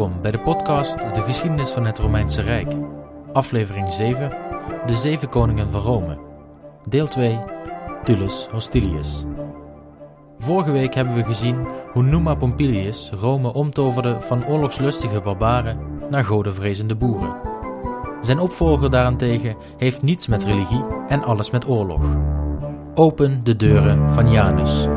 Welkom bij de podcast De geschiedenis van het Romeinse Rijk. Aflevering 7: De Zeven Koningen van Rome. Deel 2: Tullus Hostilius. Vorige week hebben we gezien hoe Numa Pompilius Rome omtoverde van oorlogslustige barbaren naar godenvrezende boeren. Zijn opvolger daarentegen heeft niets met religie en alles met oorlog. Open de deuren van Janus.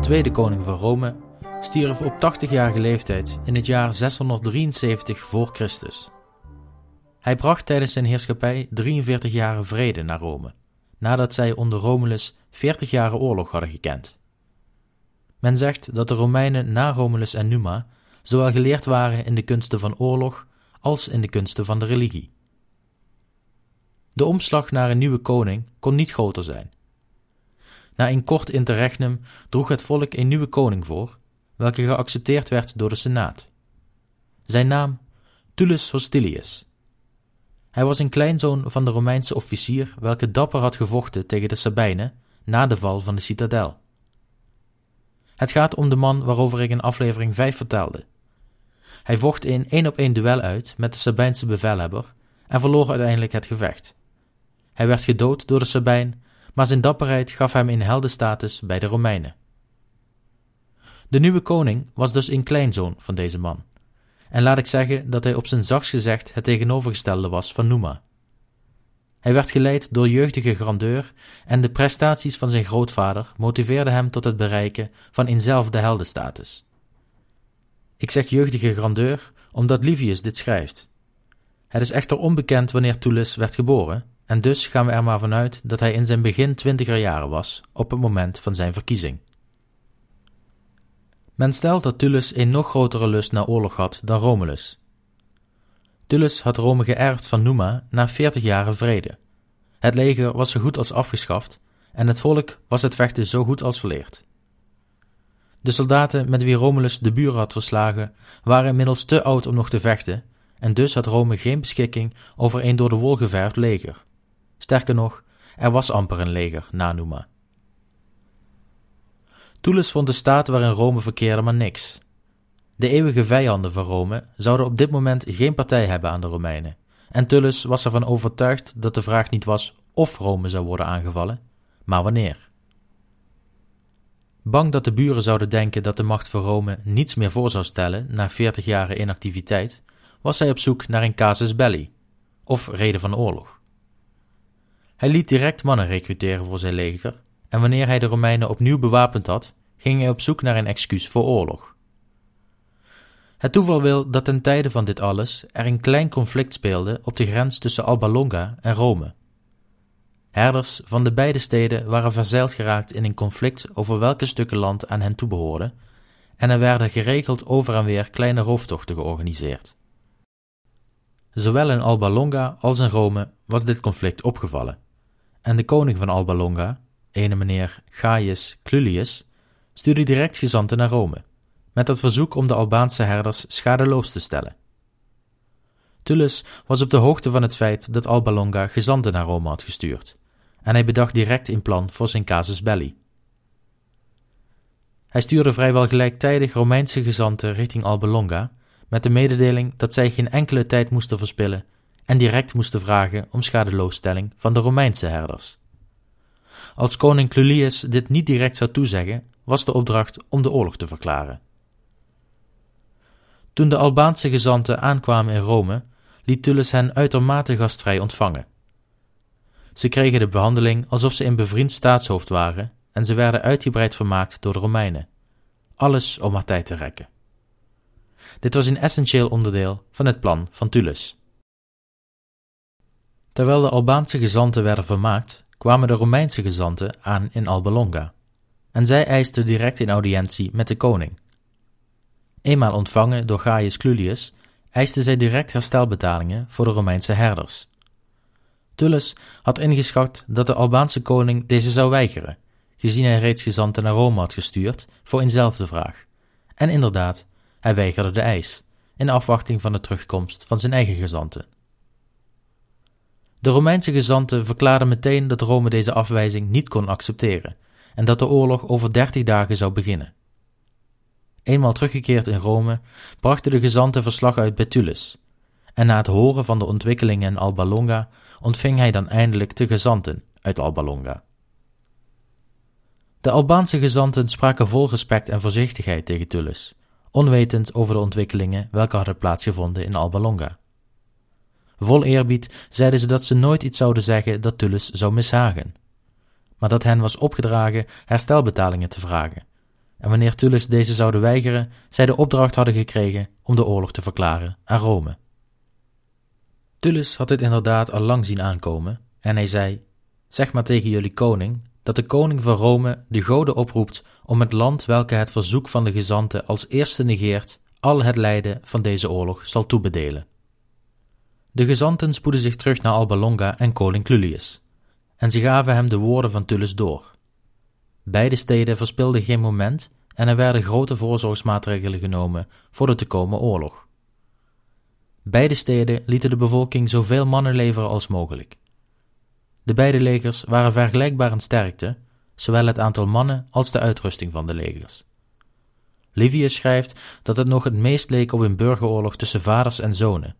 Tweede koning van Rome, stierf op 80-jarige leeftijd in het jaar 673 voor Christus. Hij bracht tijdens zijn heerschappij 43 jaren vrede naar Rome, nadat zij onder Romulus 40 jaren oorlog hadden gekend. Men zegt dat de Romeinen na Romulus en Numa zowel geleerd waren in de kunsten van oorlog als in de kunsten van de religie. De omslag naar een nieuwe koning kon niet groter zijn. Na een kort interregnum droeg het volk een nieuwe koning voor, welke geaccepteerd werd door de Senaat. Zijn naam Tullus Hostilius. Hij was een kleinzoon van de Romeinse officier welke dapper had gevochten tegen de Sabijnen na de val van de citadel. Het gaat om de man waarover ik in aflevering 5 vertelde. Hij vocht een één op één duel uit met de Sabijnse bevelhebber en verloor uiteindelijk het gevecht. Hij werd gedood door de Sabijn maar zijn dapperheid gaf hem een heldenstatus bij de Romeinen. De nieuwe koning was dus een kleinzoon van deze man, en laat ik zeggen dat hij op zijn zachtst gezegd het tegenovergestelde was van Numa. Hij werd geleid door jeugdige grandeur en de prestaties van zijn grootvader motiveerden hem tot het bereiken van eenzelfde heldenstatus. Ik zeg jeugdige grandeur omdat Livius dit schrijft. Het is echter onbekend wanneer Tullus werd geboren, en dus gaan we er maar vanuit dat hij in zijn begin twintiger jaren was op het moment van zijn verkiezing. Men stelt dat Tullus een nog grotere lust naar oorlog had dan Romulus. Tullus had Rome geërfd van Numa na veertig jaren vrede. Het leger was zo goed als afgeschaft en het volk was het vechten zo goed als verleerd. De soldaten met wie Romulus de buren had verslagen waren inmiddels te oud om nog te vechten en dus had Rome geen beschikking over een door de wol geverfd leger. Sterker nog, er was amper een leger na Numa. Tullus vond de staat waarin Rome verkeerde maar niks. De eeuwige vijanden van Rome zouden op dit moment geen partij hebben aan de Romeinen, en Tullus was ervan overtuigd dat de vraag niet was of Rome zou worden aangevallen, maar wanneer. Bang dat de buren zouden denken dat de macht van Rome niets meer voor zou stellen na veertig jaren inactiviteit, was hij op zoek naar een casus belli, of reden van oorlog. Hij liet direct mannen recruteren voor zijn leger, en wanneer hij de Romeinen opnieuw bewapend had, ging hij op zoek naar een excuus voor oorlog. Het toeval wil dat ten tijde van dit alles er een klein conflict speelde op de grens tussen Alba Longa en Rome. Herders van de beide steden waren verzeild geraakt in een conflict over welke stukken land aan hen toebehoorden, en er werden geregeld over en weer kleine rooftochten georganiseerd. Zowel in Alba Longa als in Rome was dit conflict opgevallen en de koning van Alba Longa, ene meneer Gaius Clulius, stuurde direct gezanten naar Rome, met het verzoek om de Albaanse herders schadeloos te stellen. Tullus was op de hoogte van het feit dat Alba Longa gezanten naar Rome had gestuurd, en hij bedacht direct een plan voor zijn casus belli. Hij stuurde vrijwel gelijktijdig Romeinse gezanten richting Alba Longa, met de mededeling dat zij geen enkele tijd moesten verspillen en direct moesten vragen om schadeloosstelling van de Romeinse herders. Als koning Clulius dit niet direct zou toezeggen, was de opdracht om de oorlog te verklaren. Toen de Albaanse gezanten aankwamen in Rome, liet Tullus hen uitermate gastvrij ontvangen. Ze kregen de behandeling alsof ze een bevriend staatshoofd waren en ze werden uitgebreid vermaakt door de Romeinen. Alles om haar tijd te rekken. Dit was een essentieel onderdeel van het plan van Tullus. Terwijl de Albaanse gezanten werden vermaakt, kwamen de Romeinse gezanten aan in Alba Longa, en zij eisten direct een audiëntie met de koning. Eenmaal ontvangen door Gaius Clulius, eisten zij direct herstelbetalingen voor de Romeinse herders. Tullus had ingeschat dat de Albaanse koning deze zou weigeren, gezien hij reeds gezanten naar Rome had gestuurd voor eenzelfde vraag. En inderdaad, hij weigerde de eis, in afwachting van de terugkomst van zijn eigen gezanten. De Romeinse gezanten verklaarden meteen dat Rome deze afwijzing niet kon accepteren en dat de oorlog over dertig dagen zou beginnen. Eenmaal teruggekeerd in Rome, brachten de gezanten verslag uit bij Tullus, en na het horen van de ontwikkelingen in Alba Longa ontving hij dan eindelijk de gezanten uit Alba Longa. De Albaanse gezanten spraken vol respect en voorzichtigheid tegen Tullus, onwetend over de ontwikkelingen welke hadden plaatsgevonden in Alba Longa. Vol eerbied zeiden ze dat ze nooit iets zouden zeggen dat Tullus zou mishagen, maar dat hen was opgedragen herstelbetalingen te vragen. En wanneer Tullus deze zouden weigeren, zij de opdracht hadden gekregen om de oorlog te verklaren aan Rome. Tullus had dit inderdaad al lang zien aankomen, en hij zei: Zeg maar tegen jullie koning dat de koning van Rome de goden oproept om het land welke het verzoek van de gezanten als eerste negeert, al het lijden van deze oorlog zal toebedelen. De gezanten spoedden zich terug naar Alba Longa en koning Clulius, en ze gaven hem de woorden van Tullus door. Beide steden verspilden geen moment en er werden grote voorzorgsmaatregelen genomen voor de te komen oorlog. Beide steden lieten de bevolking zoveel mannen leveren als mogelijk. De beide legers waren vergelijkbaar in sterkte, zowel het aantal mannen als de uitrusting van de legers. Livius schrijft dat het nog het meest leek op een burgeroorlog tussen vaders en zonen,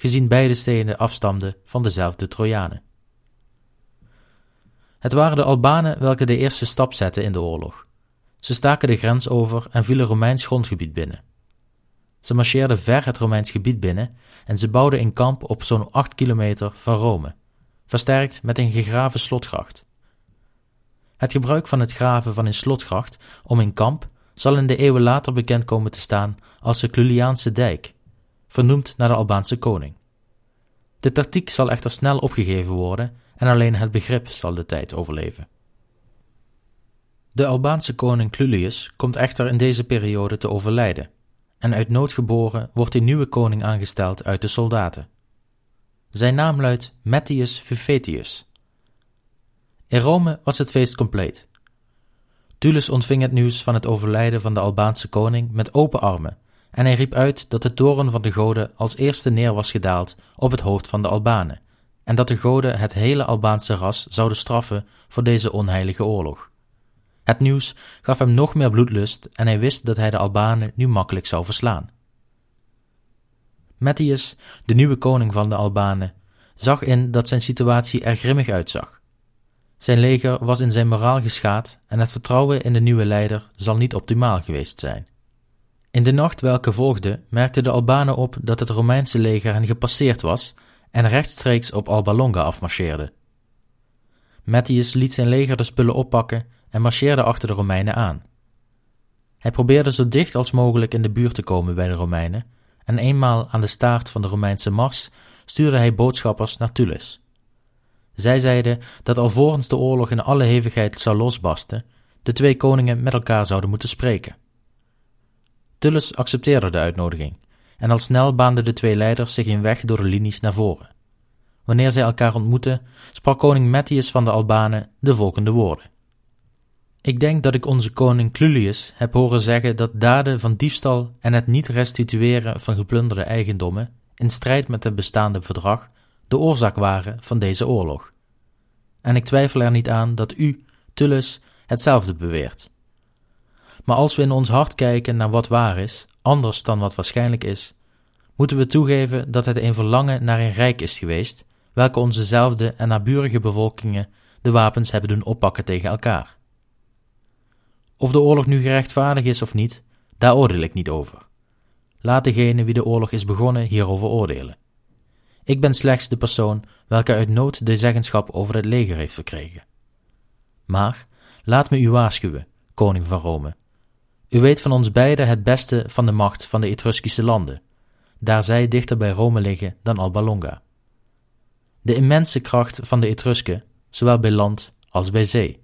gezien beide steden afstamden van dezelfde Trojanen. Het waren de Albanen welke de eerste stap zetten in de oorlog. Ze staken de grens over en vielen Romeins grondgebied binnen. Ze marcheerden ver het Romeins gebied binnen en ze bouwden een kamp op zo'n acht kilometer van Rome, versterkt met een gegraven slotgracht. Het gebruik van het graven van een slotgracht om een kamp zal in de eeuwen later bekend komen te staan als de Cluliaanse dijk, vernoemd naar de Albaanse koning. De tactiek zal echter snel opgegeven worden en alleen het begrip zal de tijd overleven. De Albaanse koning Clulius komt echter in deze periode te overlijden, en uit nood geboren wordt een nieuwe koning aangesteld uit de soldaten. Zijn naam luidt Mettius Vivetius. In Rome was het feest compleet. Tullus ontving het nieuws van het overlijden van de Albaanse koning met open armen, en hij riep uit dat de toren van de goden als eerste neer was gedaald op het hoofd van de Albanen, en dat de goden het hele Albaanse ras zouden straffen voor deze onheilige oorlog. Het nieuws gaf hem nog meer bloedlust en hij wist dat hij de Albanen nu makkelijk zou verslaan. Mettius, de nieuwe koning van de Albanen, zag in dat zijn situatie er grimmig uitzag. Zijn leger was in zijn moraal geschaad en het vertrouwen in de nieuwe leider zal niet optimaal geweest zijn. In de nacht welke volgde merkten de Albanen op dat het Romeinse leger hen gepasseerd was en rechtstreeks op Alba Longa afmarcheerde. Mettius liet zijn leger de spullen oppakken en marcheerde achter de Romeinen aan. Hij probeerde zo dicht als mogelijk in de buurt te komen bij de Romeinen, en eenmaal aan de staart van de Romeinse mars stuurde hij boodschappers naar Tullus. Zij zeiden dat alvorens de oorlog in alle hevigheid zou losbarsten, de twee koningen met elkaar zouden moeten spreken. Tullus accepteerde de uitnodiging, en al snel baanden de twee leiders zich een weg door de linies naar voren. Wanneer zij elkaar ontmoetten, sprak koning Mettius van de Albanen de volgende woorden. Ik denk dat ik onze koning Clulius heb horen zeggen dat daden van diefstal en het niet restitueren van geplunderde eigendommen in strijd met het bestaande verdrag de oorzaak waren van deze oorlog. En ik twijfel er niet aan dat u, Tullus, hetzelfde beweert. Maar als we in ons hart kijken naar wat waar is, anders dan wat waarschijnlijk is, moeten we toegeven dat het een verlangen naar een rijk is geweest, welke onzezelfde en naburige bevolkingen de wapens hebben doen oppakken tegen elkaar. Of de oorlog nu gerechtvaardigd is of niet, daar oordeel ik niet over. Laat degene wie de oorlog is begonnen hierover oordelen. Ik ben slechts de persoon welke uit nood de zeggenschap over het leger heeft verkregen. Maar laat me u waarschuwen, koning van Rome. U weet van ons beiden het beste van de macht van de Etruskische landen, daar zij dichter bij Rome liggen dan Alba Longa. De immense kracht van de Etrusken, zowel bij land als bij zee.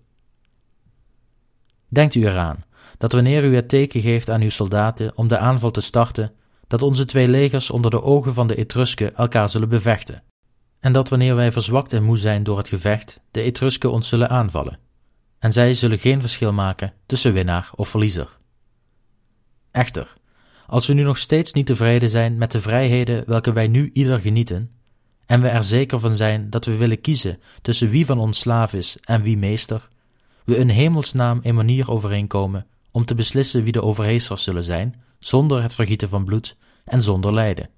Denkt u eraan dat wanneer u het teken geeft aan uw soldaten om de aanval te starten, dat onze twee legers onder de ogen van de Etrusken elkaar zullen bevechten, en dat wanneer wij verzwakt en moe zijn door het gevecht, de Etrusken ons zullen aanvallen, en zij zullen geen verschil maken tussen winnaar of verliezer. Echter, als we nu nog steeds niet tevreden zijn met de vrijheden welke wij nu ieder genieten, en we er zeker van zijn dat we willen kiezen tussen wie van ons slaaf is en wie meester, we in hemelsnaam een manier overeenkomen om te beslissen wie de overheersers zullen zijn, zonder het vergieten van bloed en zonder lijden.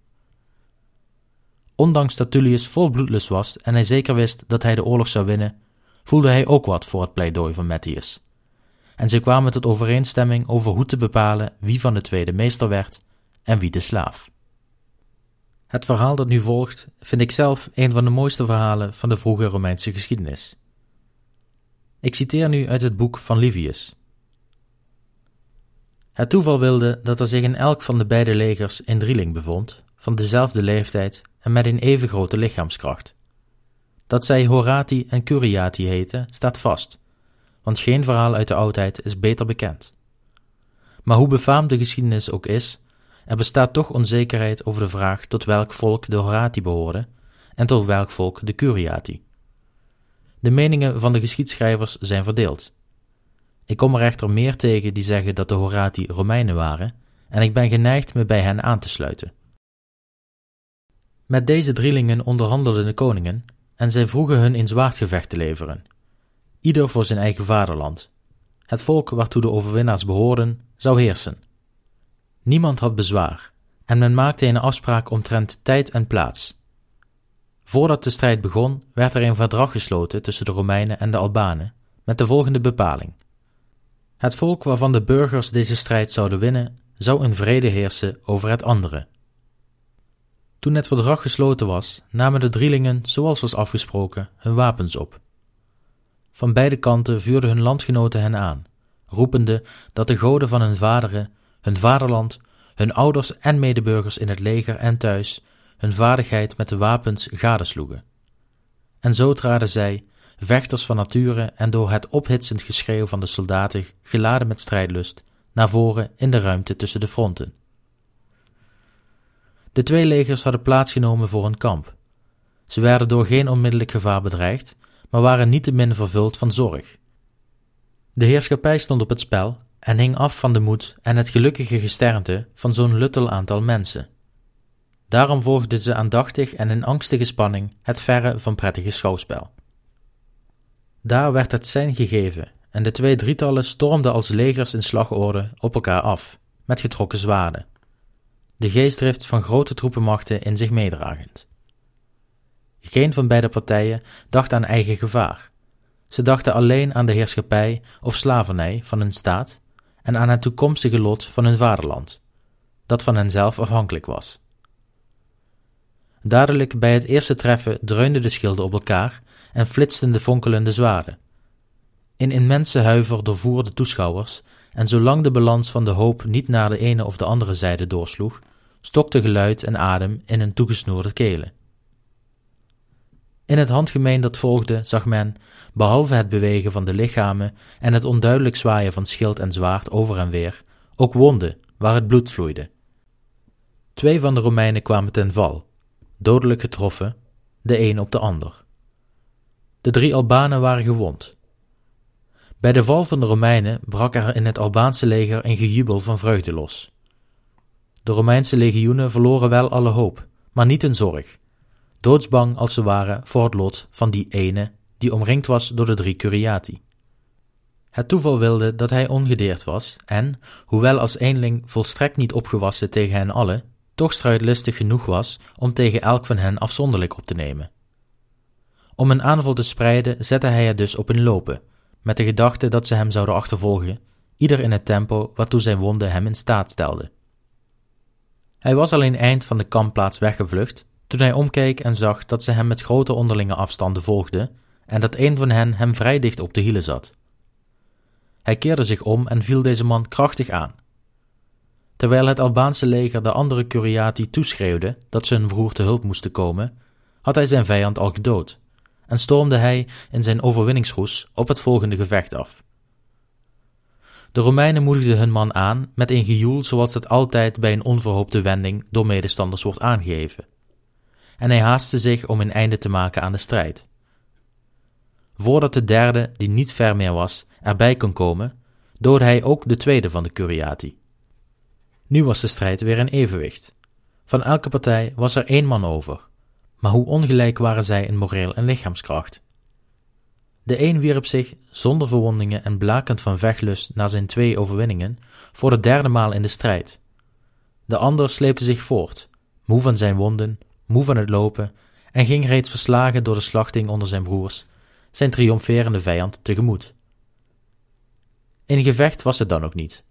Ondanks dat Tullius vol bloedlust was en hij zeker wist dat hij de oorlog zou winnen, voelde hij ook wat voor het pleidooi van Matthias. En ze kwamen tot overeenstemming over hoe te bepalen wie van de twee de meester werd en wie de slaaf. Het verhaal dat nu volgt vind ik zelf een van de mooiste verhalen van de vroege Romeinse geschiedenis. Ik citeer nu uit het boek van Livius. Het toeval wilde dat er zich in elk van de beide legers een drieling bevond, van dezelfde leeftijd en met een even grote lichaamskracht. Dat zij Horati en Curiati heten, staat vast, want geen verhaal uit de oudheid is beter bekend. Maar hoe befaamd de geschiedenis ook is, er bestaat toch onzekerheid over de vraag tot welk volk de Horati behoorde en tot welk volk de Curiati. De meningen van de geschiedschrijvers zijn verdeeld. Ik kom er echter meer tegen die zeggen dat de Horati Romeinen waren, en ik ben geneigd me bij hen aan te sluiten. Met deze drielingen onderhandelden de koningen, en zij vroegen hun in zwaardgevecht te leveren, ieder voor zijn eigen vaderland. Het volk waartoe de overwinnaars behoorden, zou heersen. Niemand had bezwaar, en men maakte een afspraak omtrent tijd en plaats. Voordat de strijd begon, werd er een verdrag gesloten tussen de Romeinen en de Albanen, met de volgende bepaling. Het volk waarvan de burgers deze strijd zouden winnen, zou in vrede heersen over het andere. Toen het verdrag gesloten was, namen de drielingen, zoals was afgesproken, hun wapens op. Van beide kanten vuurden hun landgenoten hen aan, roepende dat de goden van hun vaderen, hun vaderland, hun ouders en medeburgers in het leger en thuis hun vaardigheid met de wapens gadesloegen. En zo traden zij, vechters van nature en door het ophitsend geschreeuw van de soldaten geladen met strijdlust, naar voren in de ruimte tussen de fronten. De twee legers hadden plaatsgenomen voor een kamp. Ze werden door geen onmiddellijk gevaar bedreigd, maar waren niettemin vervuld van zorg. De heerschappij stond op het spel en hing af van de moed en het gelukkige gesternte van zo'n luttel aantal mensen. Daarom volgden ze aandachtig en in angstige spanning het verre van prettige schouwspel. Daar werd het sein gegeven en de twee drietallen stormden als legers in slagorde op elkaar af, met getrokken zwaarden. De geestdrift van grote troepenmachten in zich meedragend. Geen van beide partijen dacht aan eigen gevaar. Ze dachten alleen aan de heerschappij of slavernij van hun staat en aan het toekomstige lot van hun vaderland, dat van henzelf afhankelijk was. Dadelijk bij het eerste treffen dreunden de schilden op elkaar en flitsten de fonkelende zwaarden. In immense huiver doorvoer de toeschouwers, en zolang de balans van de hoop niet naar de ene of de andere zijde doorsloeg, stokte geluid en adem in hun toegesnoerde kelen. In het handgemeen dat volgde zag men, behalve het bewegen van de lichamen en het onduidelijk zwaaien van schild en zwaard over en weer, ook wonden waar het bloed vloeide. Twee van de Romeinen kwamen ten val, dodelijk getroffen, de een op de ander. De drie Albanen waren gewond. Bij de val van de Romeinen brak er in het Albaanse leger een gejubel van vreugde los. De Romeinse legioenen verloren wel alle hoop, maar niet hun zorg, doodsbang als ze waren voor het lot van die ene die omringd was door de drie curiati. Het toeval wilde dat hij ongedeerd was en, hoewel als eenling volstrekt niet opgewassen tegen hen allen, toch strijdlustig genoeg was om tegen elk van hen afzonderlijk op te nemen. Om een aanval te spreiden zette hij het dus op in lopen, met de gedachte dat ze hem zouden achtervolgen, ieder in het tempo waartoe zijn wonden hem in staat stelden. Hij was al een eind van de kampplaats weggevlucht, toen hij omkeek en zag dat ze hem met grote onderlinge afstanden volgden en dat een van hen hem vrij dicht op de hielen zat. Hij keerde zich om en viel deze man krachtig aan. Terwijl het Albaanse leger de andere Curiati toeschreeuwde dat ze hun broer te hulp moesten komen, had hij zijn vijand al gedood en stormde hij in zijn overwinningsroes op het volgende gevecht af. De Romeinen moedigden hun man aan met een gejoel zoals het altijd bij een onverhoopte wending door medestanders wordt aangegeven. En hij haastte zich om een einde te maken aan de strijd. Voordat de derde, die niet ver meer was erbij kon komen, doodde hij ook de tweede van de Curiati. Nu was de strijd weer in evenwicht. Van elke partij was er één man over, maar hoe ongelijk waren zij in moreel en lichaamskracht. De een wierp zich, zonder verwondingen en blakend van vechtlust na zijn twee overwinningen, voor de derde maal in de strijd. De ander sleepte zich voort, moe van zijn wonden, moe van het lopen, en ging reeds verslagen door de slachting onder zijn broers, zijn triomferende vijand tegemoet. In gevecht was het dan ook niet.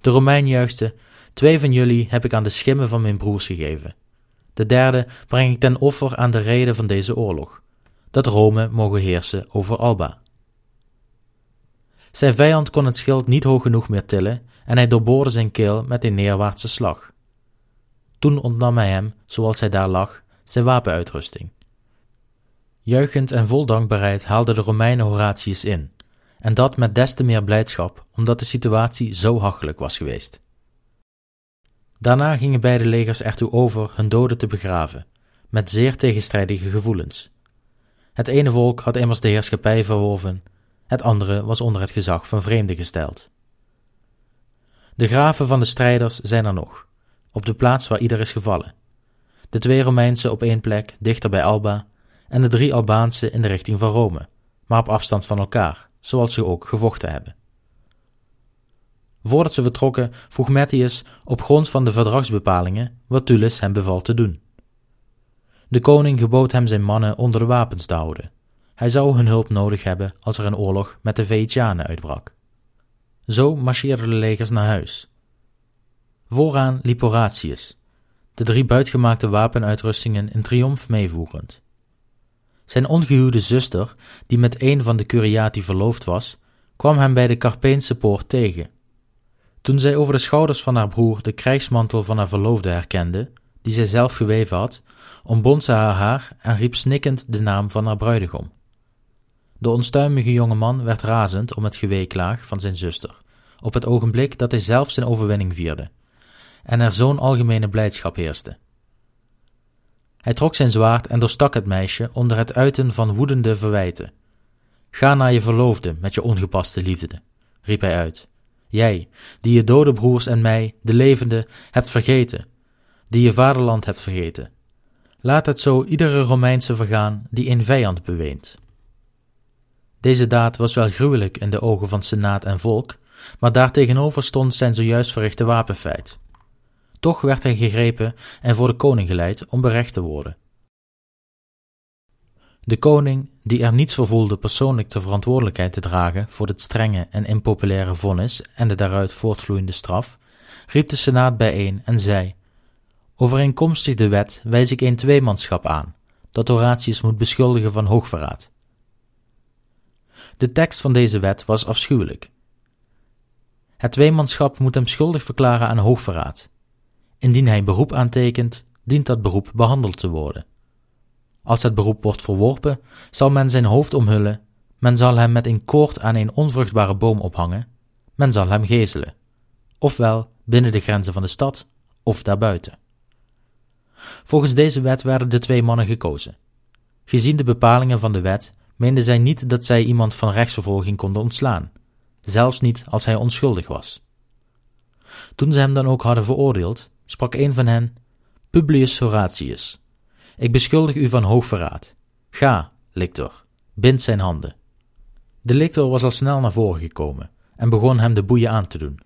De Romein juichte, twee van jullie heb ik aan de schimmen van mijn broers gegeven. De derde breng ik ten offer aan de reden van deze oorlog, dat Rome mogen heersen over Alba. Zijn vijand kon het schild niet hoog genoeg meer tillen en hij doorboorde zijn keel met een neerwaartse slag. Toen ontnam hij hem, zoals hij daar lag, zijn wapenuitrusting. Juichend en vol dankbaarheid haalden de Romeinen Horatius in, en dat met des te meer blijdschap, omdat de situatie zo hachelijk was geweest. Daarna gingen beide legers ertoe over hun doden te begraven, met zeer tegenstrijdige gevoelens. Het ene volk had immers de heerschappij verworven, het andere was onder het gezag van vreemden gesteld. De graven van de strijders zijn er nog, op de plaats waar ieder is gevallen. De twee Romeinse op één plek, dichter bij Alba, en de drie Albaanse in de richting van Rome, maar op afstand van elkaar, zoals ze ook gevochten hebben. Voordat ze vertrokken, vroeg Matthias op grond van de verdragsbepalingen wat Tullus hem beval te doen. De koning gebood hem zijn mannen onder de wapens te houden. Hij zou hun hulp nodig hebben als er een oorlog met de Venetianen uitbrak. Zo marcheerden de legers naar huis. Vooraan liep Horatius, de drie buitgemaakte wapenuitrustingen in triomf meevoerend. Zijn ongehuwde zuster, die met een van de Curiati verloofd was, kwam hem bij de Carpeense poort tegen. Toen zij over de schouders van haar broer de krijgsmantel van haar verloofde herkende, die zij zelf geweven had, ontbond ze haar haar en riep snikkend de naam van haar bruidegom. De onstuimige jonge man werd razend om het geweeklaag van zijn zuster, op het ogenblik dat hij zelf zijn overwinning vierde, en er zo'n algemene blijdschap heerste. Hij trok zijn zwaard en doorstak het meisje onder het uiten van woedende verwijten. Ga naar je verloofde met je ongepaste liefde, riep hij uit. Jij, die je dode broers en mij, de levende, hebt vergeten, die je vaderland hebt vergeten. Laat het zo iedere Romeinse vergaan die een vijand beweent. Deze daad was wel gruwelijk in de ogen van senaat en volk, maar daartegenover stond zijn zojuist verrichte wapenfeit. Toch werd hij gegrepen en voor de koning geleid om berecht te worden. De koning, die er niets voor voelde persoonlijk de verantwoordelijkheid te dragen voor het strenge en impopulaire vonnis en de daaruit voortvloeiende straf, riep de senaat bijeen en zei: Overeenkomstig de wet wijs ik een tweemanschap aan, dat Horatius moet beschuldigen van hoogverraad. De tekst van deze wet was afschuwelijk. Het tweemanschap moet hem schuldig verklaren aan hoogverraad. Indien hij beroep aantekent, dient dat beroep behandeld te worden. Als het beroep wordt verworpen, zal men zijn hoofd omhullen, men zal hem met een koord aan een onvruchtbare boom ophangen, men zal hem gezelen, ofwel binnen de grenzen van de stad, of daarbuiten. Volgens deze wet werden de twee mannen gekozen. Gezien de bepalingen van de wet meenden zij niet dat zij iemand van rechtsvervolging konden ontslaan, zelfs niet als hij onschuldig was. Toen ze hem dan ook hadden veroordeeld, sprak een van hen: Publius Horatius, ik beschuldig u van hoogverraad. Ga, lictor, bind zijn handen. De lictor was al snel naar voren gekomen en begon hem de boeien aan te doen.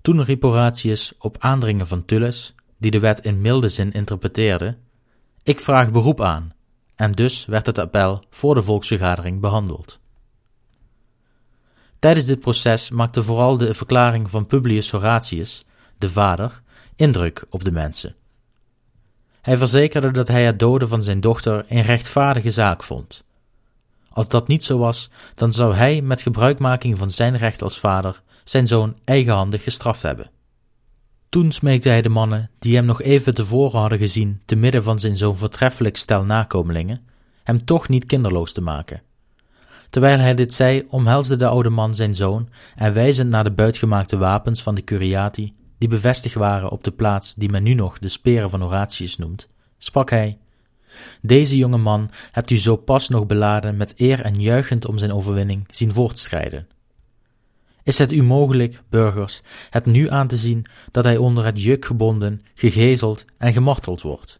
Toen riep Horatius op aandringen van Tullus, die de wet in milde zin interpreteerde: Ik vraag beroep aan, en dus werd het appel voor de volksvergadering behandeld. Tijdens dit proces maakte vooral de verklaring van Publius Horatius, de vader, indruk op de mensen. Hij verzekerde dat hij het doden van zijn dochter een rechtvaardige zaak vond. Als dat niet zo was, dan zou hij met gebruikmaking van zijn recht als vader zijn zoon eigenhandig gestraft hebben. Toen smeekte hij de mannen, die hem nog even tevoren hadden gezien te midden van zijn zo'n voortreffelijk stel nakomelingen, hem toch niet kinderloos te maken. Terwijl hij dit zei, omhelsde de oude man zijn zoon en wijzend naar de buitgemaakte wapens van de Curiati, die bevestigd waren op de plaats die men nu nog de speren van Horatius noemt, sprak hij: Deze jonge man hebt u zo pas nog beladen met eer en juichend om zijn overwinning zien voortschrijden. Is het u mogelijk, burgers, het nu aan te zien dat hij onder het juk gebonden, gegezeld en gemarteld wordt?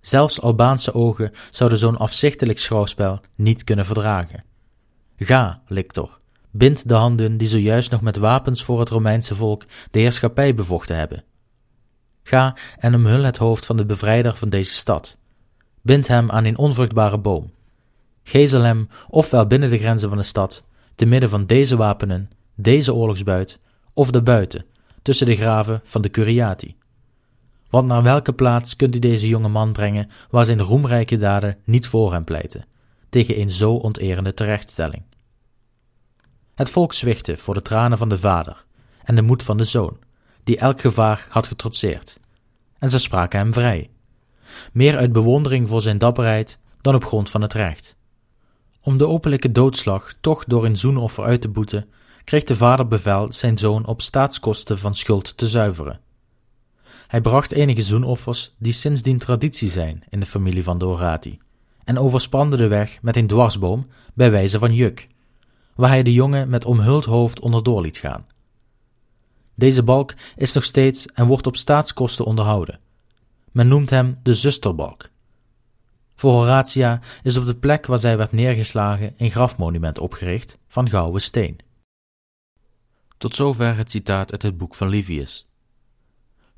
Zelfs Albaanse ogen zouden zo'n afzichtelijk schouwspel niet kunnen verdragen. Ga, lictor, bind de handen die zojuist nog met wapens voor het Romeinse volk de heerschappij bevochten hebben. Ga en omhul het hoofd van de bevrijder van deze stad. Bind hem aan een onvruchtbare boom. Gezel hem, ofwel binnen de grenzen van de stad, te midden van deze wapenen, deze oorlogsbuit, of daarbuiten, tussen de graven van de Curiati. Want naar welke plaats kunt u deze jonge man brengen waar zijn roemrijke daden niet voor hem pleiten, tegen een zo onterende terechtstelling? Het volk zwichtte voor de tranen van de vader en de moed van de zoon, die elk gevaar had getrotseerd, en ze spraken hem vrij, meer uit bewondering voor zijn dapperheid dan op grond van het recht. Om de openlijke doodslag toch door een zoenoffer uit te boeten, kreeg de vader bevel zijn zoon op staatskosten van schuld te zuiveren. Hij bracht enige zoenoffers die sindsdien traditie zijn in de familie van Dorati, en overspande de weg met een dwarsboom bij wijze van juk, waar hij de jongen met omhuld hoofd onderdoor liet gaan. Deze balk is nog steeds en wordt op staatskosten onderhouden. Men noemt hem de zusterbalk. Voor Horatia is op de plek waar zij werd neergeslagen een grafmonument opgericht van gouden steen. Tot zover het citaat uit het boek van Livius.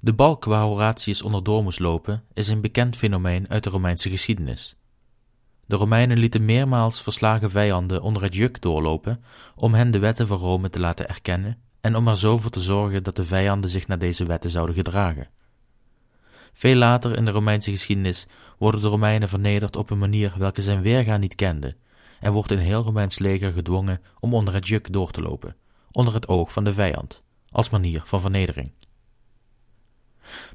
De balk waar Horatius onderdoor moest lopen is een bekend fenomeen uit de Romeinse geschiedenis. De Romeinen lieten meermaals verslagen vijanden onder het juk doorlopen om hen de wetten van Rome te laten erkennen en om er zo voor te zorgen dat de vijanden zich naar deze wetten zouden gedragen. Veel later in de Romeinse geschiedenis worden de Romeinen vernederd op een manier welke zijn weerga niet kende, en wordt een heel Romeins leger gedwongen om onder het juk door te lopen, onder het oog van de vijand, als manier van vernedering.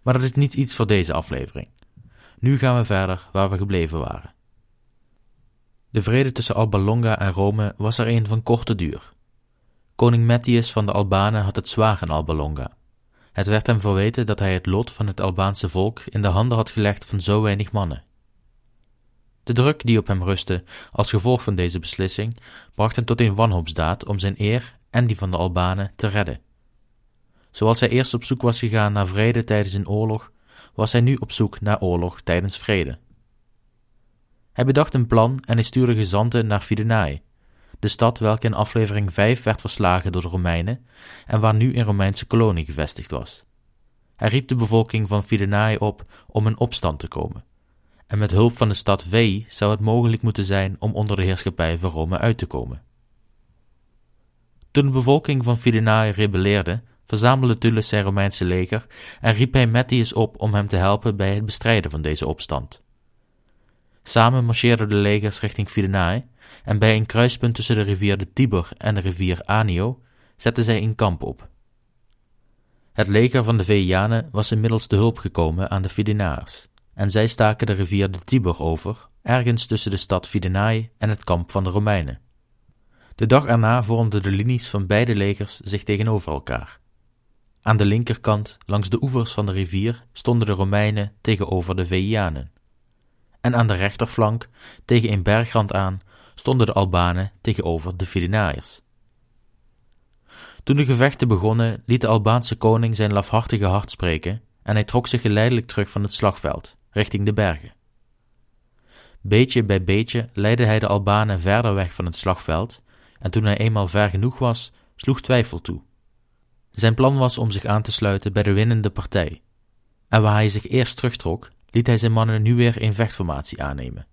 Maar dat is niet iets voor deze aflevering. Nu gaan we verder waar we gebleven waren. De vrede tussen Alba Longa en Rome was er een van korte duur. Koning Mettius van de Albanen had het zwaar in Alba Longa. Het werd hem verweten dat hij het lot van het Albaanse volk in de handen had gelegd van zo weinig mannen. De druk die op hem rustte als gevolg van deze beslissing bracht hem tot een wanhoopsdaad om zijn eer en die van de Albanen te redden. Zoals hij eerst op zoek was gegaan naar vrede tijdens een oorlog, was hij nu op zoek naar oorlog tijdens vrede. Hij bedacht een plan en hij stuurde gezanten naar Fidenae, de stad welke in aflevering 5 werd verslagen door de Romeinen en waar nu een Romeinse kolonie gevestigd was. Hij riep de bevolking van Fidenae op om in opstand te komen. En met hulp van de stad Veii zou het mogelijk moeten zijn om onder de heerschappij van Rome uit te komen. Toen de bevolking van Fidenae rebelleerde, verzamelde Tullus zijn Romeinse leger en riep hij Mettius op om hem te helpen bij het bestrijden van deze opstand. Samen marcheerden de legers richting Fidenae en bij een kruispunt tussen de rivier de Tiber en de rivier Anio zetten zij een kamp op. Het leger van de Veianen was inmiddels de hulp gekomen aan de Fidenaars, en zij staken de rivier de Tiber over, ergens tussen de stad Fidenae en het kamp van de Romeinen. De dag erna vormden de linies van beide legers zich tegenover elkaar. Aan de linkerkant, langs de oevers van de rivier, stonden de Romeinen tegenover de Veianen. En aan de rechterflank, tegen een bergrand aan, stonden de Albanen tegenover de Fidenaaiers. Toen de gevechten begonnen, liet de Albaanse koning zijn lafhartige hart spreken en hij trok zich geleidelijk terug van het slagveld, richting de bergen. Beetje bij beetje leidde hij de Albanen verder weg van het slagveld, en toen hij eenmaal ver genoeg was, sloeg twijfel toe. Zijn plan was om zich aan te sluiten bij de winnende partij, en waar hij zich eerst terugtrok, liet hij zijn mannen nu weer in vechtformatie aannemen.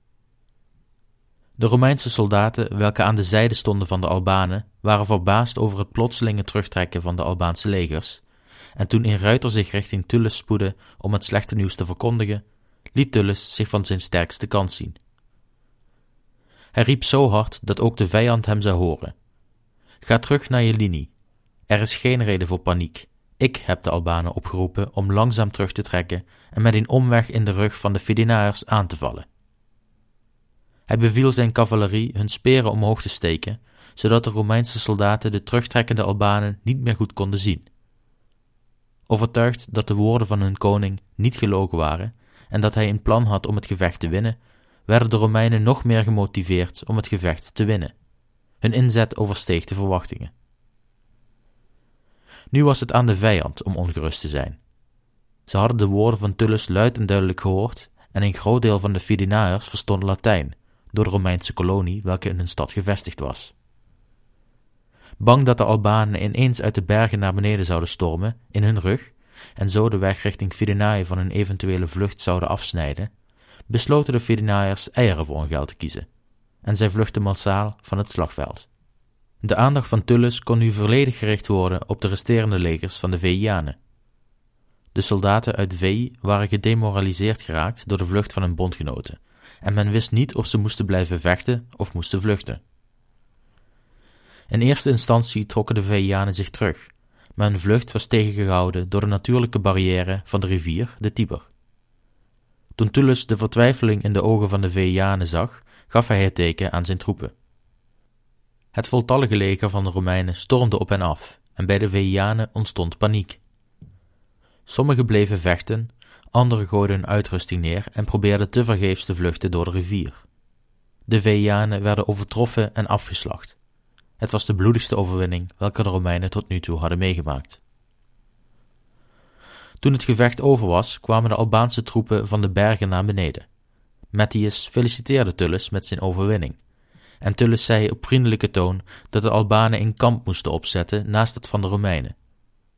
De Romeinse soldaten, welke aan de zijde stonden van de Albanen, waren verbaasd over het plotselinge terugtrekken van de Albaanse legers, en toen een ruiter zich richting Tullus spoedde om het slechte nieuws te verkondigen, liet Tullus zich van zijn sterkste kant zien. Hij riep zo hard dat ook de vijand hem zou horen. Ga terug naar je linie. Er is geen reden voor paniek. Ik heb de Albanen opgeroepen om langzaam terug te trekken en met een omweg in de rug van de Fidenaars aan te vallen. Hij beviel zijn cavalerie hun speren omhoog te steken, zodat de Romeinse soldaten de terugtrekkende Albanen niet meer goed konden zien. Overtuigd dat de woorden van hun koning niet gelogen waren en dat hij een plan had om het gevecht te winnen, werden de Romeinen nog meer gemotiveerd om het gevecht te winnen. Hun inzet oversteeg de verwachtingen. Nu was het aan de vijand om ongerust te zijn. Ze hadden de woorden van Tullus luid en duidelijk gehoord en een groot deel van de Fidinaërs verstond Latijn, door de Romeinse kolonie welke in hun stad gevestigd was. Bang dat de Albanen ineens uit de bergen naar beneden zouden stormen, in hun rug, en zo de weg richting Fidinae van hun eventuele vlucht zouden afsnijden, besloten de Fidinaërs eieren voor hun geld te kiezen, en zij vluchtten massaal van het slagveld. De aandacht van Tullus kon nu volledig gericht worden op de resterende legers van de Veianen. De soldaten uit Vei waren gedemoraliseerd geraakt door de vlucht van hun bondgenoten, en men wist niet of ze moesten blijven vechten of moesten vluchten. In eerste instantie trokken de Veianen zich terug, maar hun vlucht was tegengehouden door de natuurlijke barrière van de rivier, de Tiber. Toen Tullus de vertwijfeling in de ogen van de Veianen zag, gaf hij het teken aan zijn troepen. Het voltallige leger van de Romeinen stormde op en af, en bij de Veianen ontstond paniek. Sommigen bleven vechten, anderen gooiden hun uitrusting neer en probeerden tevergeefs te vluchten door de rivier. De Veianen werden overtroffen en afgeslacht. Het was de bloedigste overwinning welke de Romeinen tot nu toe hadden meegemaakt. Toen het gevecht over was, kwamen de Albaanse troepen van de bergen naar beneden. Mettius feliciteerde Tullus met zijn overwinning. En Tullus zei op vriendelijke toon dat de Albanen een kamp moesten opzetten naast het van de Romeinen.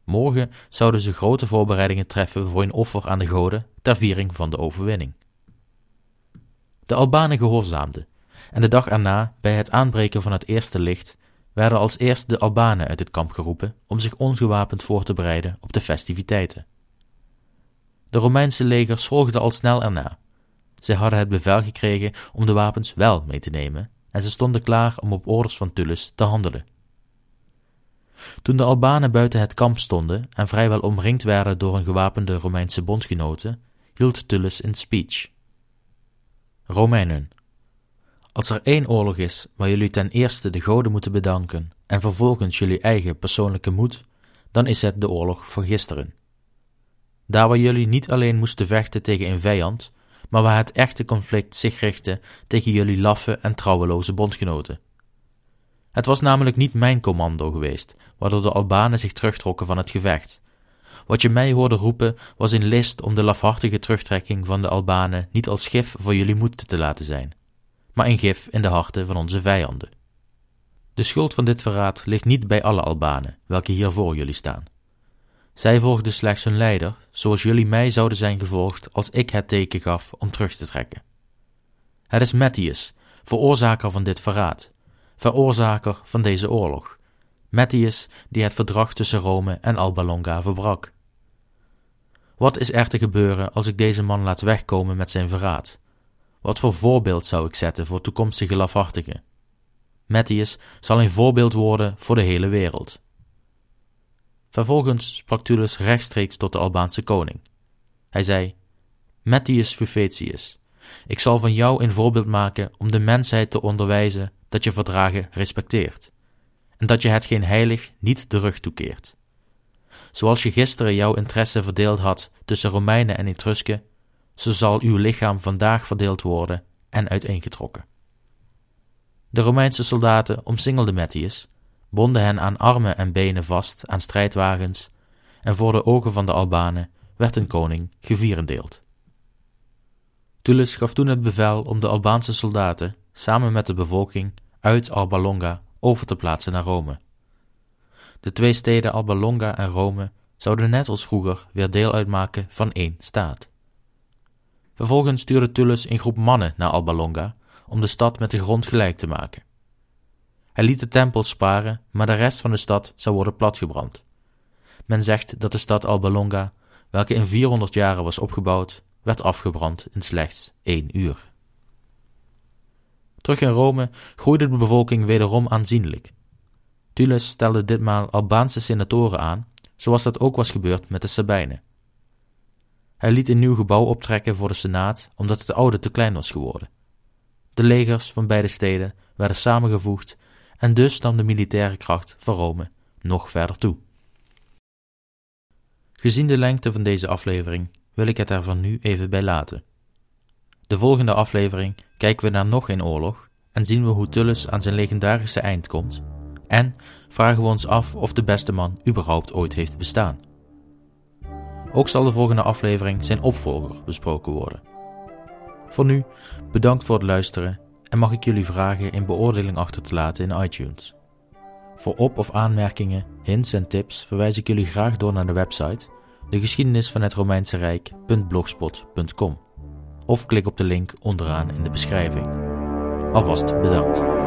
Morgen zouden ze grote voorbereidingen treffen voor een offer aan de goden ter viering van de overwinning. De Albanen gehoorzaamden, en de dag erna, bij het aanbreken van het eerste licht, werden als eerst de Albanen uit het kamp geroepen om zich ongewapend voor te bereiden op de festiviteiten. De Romeinse legers volgden al snel erna. Zij hadden het bevel gekregen om de wapens wel mee te nemen en ze stonden klaar om op orders van Tullus te handelen. Toen de Albanen buiten het kamp stonden en vrijwel omringd werden door hun gewapende Romeinse bondgenoten, hield Tullus een speech. Romeinen, als er één oorlog is waar jullie ten eerste de goden moeten bedanken en vervolgens jullie eigen persoonlijke moed, dan is het de oorlog van gisteren. Daar waar jullie niet alleen moesten vechten tegen een vijand, maar waar het echte conflict zich richtte tegen jullie laffe en trouweloze bondgenoten. Het was namelijk niet mijn commando geweest, waardoor de Albanen zich terugtrokken van het gevecht. Wat je mij hoorde roepen was een list om de lafhartige terugtrekking van de Albanen niet als gif voor jullie moed te laten zijn, maar een gif in de harten van onze vijanden. De schuld van dit verraad ligt niet bij alle Albanen, welke hier voor jullie staan. Zij volgden slechts hun leider, zoals jullie mij zouden zijn gevolgd als ik het teken gaf om terug te trekken. Het is Mettius, veroorzaker van dit verraad, veroorzaker van deze oorlog. Mettius die het verdrag tussen Rome en Alba Longa verbrak. Wat is er te gebeuren als ik deze man laat wegkomen met zijn verraad? Wat voor voorbeeld zou ik zetten voor toekomstige lafhartigen? Mettius zal een voorbeeld worden voor de hele wereld. Vervolgens sprak Tullus rechtstreeks tot de Albaanse koning. Hij zei: Mettius Fufetius, ik zal van jou een voorbeeld maken om de mensheid te onderwijzen dat je verdragen respecteert en dat je het geen heilig niet de rug toekeert. Zoals je gisteren jouw interesse verdeeld had tussen Romeinen en Etrusken, zo zal uw lichaam vandaag verdeeld worden en uiteengetrokken. De Romeinse soldaten omsingelden Mettius bonden hen aan armen en benen vast aan strijdwagens, en voor de ogen van de Albanen werd een koning gevierendeeld. Tullus gaf toen het bevel om de Albaanse soldaten, samen met de bevolking, uit Alba Longa over te plaatsen naar Rome. De twee steden Alba Longa en Rome zouden net als vroeger weer deel uitmaken van één staat. Vervolgens stuurde Tullus een groep mannen naar Alba Longa om de stad met de grond gelijk te maken. Hij liet de tempel sparen, maar de rest van de stad zou worden platgebrand. Men zegt dat de stad Alba Longa, welke in 400 jaren was opgebouwd, werd afgebrand in slechts één uur. Terug in Rome groeide de bevolking wederom aanzienlijk. Tullus stelde ditmaal Albaanse senatoren aan, zoals dat ook was gebeurd met de Sabijnen. Hij liet een nieuw gebouw optrekken voor de Senaat, omdat het oude te klein was geworden. De legers van beide steden werden samengevoegd en dus nam de militaire kracht van Rome nog verder toe. Gezien de lengte van deze aflevering wil ik het er van nu even bij laten. De volgende aflevering kijken we naar nog een oorlog en zien we hoe Tullus aan zijn legendarische eind komt, En vragen we ons af of de beste man überhaupt ooit heeft bestaan. Ook zal de volgende aflevering zijn opvolger besproken worden. Voor nu, bedankt voor het luisteren en mag ik jullie vragen een beoordeling achter te laten in iTunes. Voor op- of aanmerkingen, hints en tips verwijs ik jullie graag door naar de website de geschiedenis van het Romeinse Rijk.blogspot.com of klik op de link onderaan in de beschrijving. Alvast bedankt.